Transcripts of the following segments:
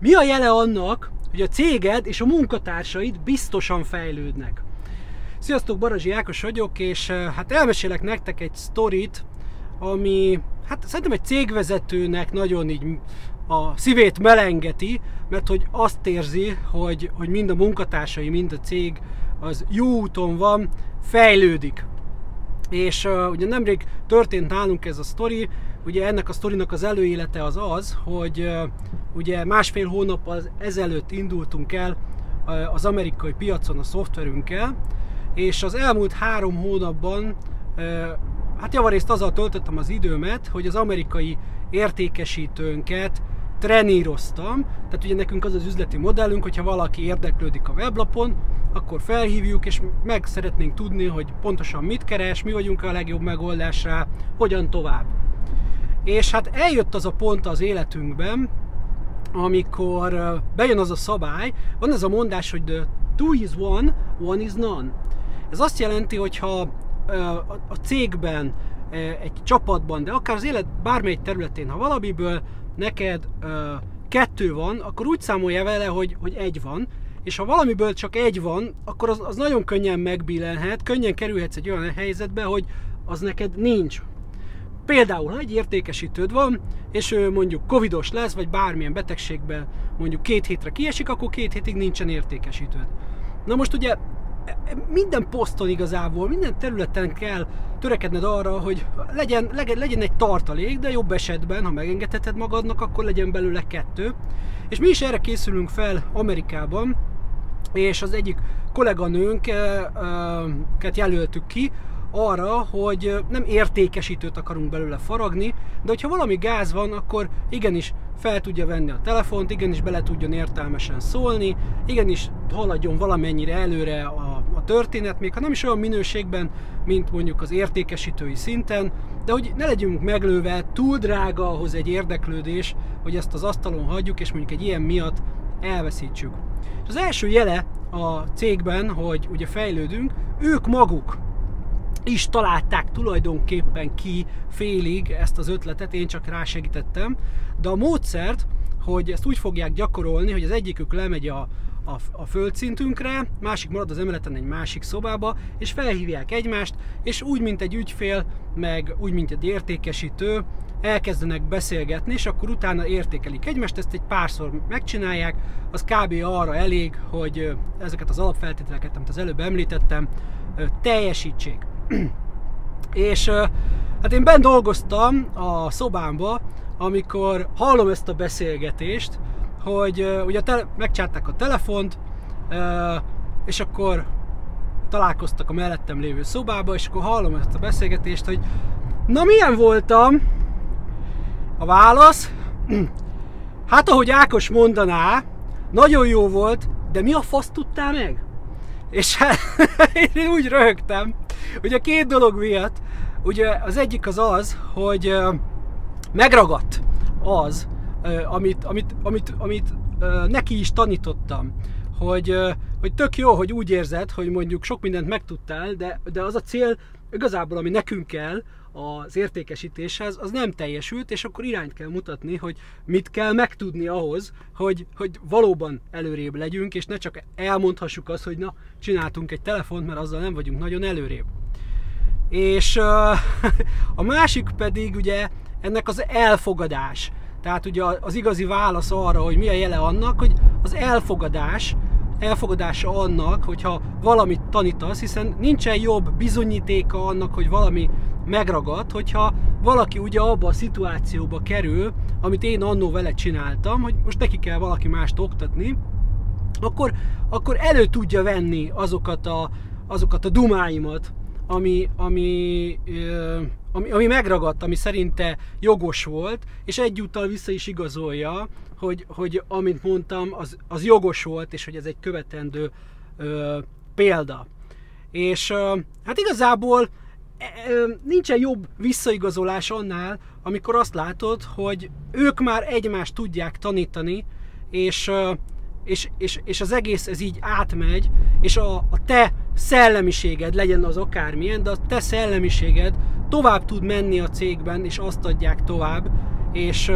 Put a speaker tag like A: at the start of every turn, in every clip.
A: mi a jele annak, hogy a céged és a munkatársaid biztosan fejlődnek. Sziasztok, Barazsi Ákos vagyok, és hát elmesélek nektek egy sztorit, ami hát szerintem egy cégvezetőnek nagyon így a szívét melengeti, mert hogy azt érzi, hogy, hogy mind a munkatársai, mind a cég az jó úton van, fejlődik. És uh, ugye nemrég történt nálunk ez a sztori, ugye ennek a sztorinak az előélete az az, hogy uh, ugye másfél hónap az ezelőtt indultunk el az amerikai piacon a szoftverünkkel, és az elmúlt három hónapban hát javarészt azzal töltöttem az időmet, hogy az amerikai értékesítőnket treníroztam. Tehát ugye nekünk az az üzleti modellünk, hogyha valaki érdeklődik a weblapon, akkor felhívjuk, és meg szeretnénk tudni, hogy pontosan mit keres, mi vagyunk a legjobb megoldás rá, hogyan tovább. És hát eljött az a pont az életünkben, amikor bejön az a szabály, van ez a mondás, hogy the two is one, one is none. Ez azt jelenti, hogy ha a cégben, egy csapatban, de akár az élet bármely területén, ha valamiből neked kettő van, akkor úgy számolja vele, hogy, hogy egy van, és ha valamiből csak egy van, akkor az, az nagyon könnyen megbillenhet, könnyen kerülhetsz egy olyan helyzetbe, hogy az neked nincs. Például, ha egy értékesítőd van, és ő mondjuk covidos lesz, vagy bármilyen betegségben mondjuk két hétre kiesik, akkor két hétig nincsen értékesítőd. Na most ugye minden poszton igazából, minden területen kell törekedned arra, hogy legyen, legyen egy tartalék, de jobb esetben, ha megengedheted magadnak, akkor legyen belőle kettő. És mi is erre készülünk fel Amerikában, és az egyik kolléganőnket jelöltük ki, arra, hogy nem értékesítőt akarunk belőle faragni, de hogyha valami gáz van, akkor igenis fel tudja venni a telefont, igenis bele tudjon értelmesen szólni, igenis haladjon valamennyire előre a, a történet, még ha nem is olyan minőségben, mint mondjuk az értékesítői szinten, de hogy ne legyünk meglőve, túl drága ahhoz egy érdeklődés, hogy ezt az asztalon hagyjuk, és mondjuk egy ilyen miatt elveszítsük. És az első jele a cégben, hogy ugye fejlődünk, ők maguk is találták tulajdonképpen ki félig ezt az ötletet, én csak rásegítettem, de a módszert, hogy ezt úgy fogják gyakorolni, hogy az egyikük lemegy a, a, a földszintünkre, másik marad az emeleten egy másik szobába, és felhívják egymást, és úgy, mint egy ügyfél, meg úgy, mint egy értékesítő, elkezdenek beszélgetni, és akkor utána értékelik egymást, ezt egy párszor megcsinálják, az kb. arra elég, hogy ezeket az alapfeltételeket, amit az előbb említettem, teljesítsék. és hát én bent dolgoztam a szobámba, amikor hallom ezt a beszélgetést, hogy ugye tele, megcsárták a telefont, és akkor találkoztak a mellettem lévő szobába, és akkor hallom ezt a beszélgetést, hogy na milyen voltam? A válasz, hát ahogy Ákos mondaná, nagyon jó volt, de mi a fasz tudtál meg? És hát én úgy röhögtem, ugye két dolog miatt, ugye az egyik az az, hogy megragadt az, amit, amit, amit, amit neki is tanítottam, hogy, hogy tök jó, hogy úgy érzed, hogy mondjuk sok mindent megtudtál, de, de az a cél igazából, ami nekünk kell az értékesítéshez, az nem teljesült, és akkor irányt kell mutatni, hogy mit kell megtudni ahhoz, hogy, hogy valóban előrébb legyünk, és ne csak elmondhassuk azt, hogy na, csináltunk egy telefont, mert azzal nem vagyunk nagyon előrébb. És a másik pedig ugye ennek az elfogadás. Tehát ugye az igazi válasz arra, hogy mi a jele annak, hogy az elfogadás, elfogadása annak, hogyha valamit tanítasz, hiszen nincsen jobb bizonyítéka annak, hogy valami megragad, hogyha valaki ugye abba a szituációba kerül, amit én annó vele csináltam, hogy most neki kell valaki mást oktatni, akkor, akkor elő tudja venni azokat a, azokat a dumáimat, ami, ami, ami, ami megragadt, ami szerinte jogos volt, és egyúttal vissza is igazolja, hogy, hogy amint mondtam, az, az jogos volt, és hogy ez egy követendő ö, példa. És ö, hát igazából nincsen jobb visszaigazolás annál, amikor azt látod, hogy ők már egymást tudják tanítani, és és, és, és az egész ez így átmegy, és a, a te szellemiséged, legyen az akármilyen, de a te szellemiséged tovább tud menni a cégben, és azt adják tovább, és,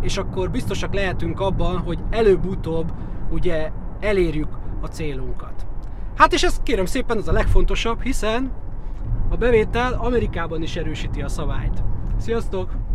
A: és akkor biztosak lehetünk abban, hogy előbb-utóbb ugye elérjük a célunkat. Hát és ez kérem szépen az a legfontosabb, hiszen a bevétel Amerikában is erősíti a szabályt. Sziasztok!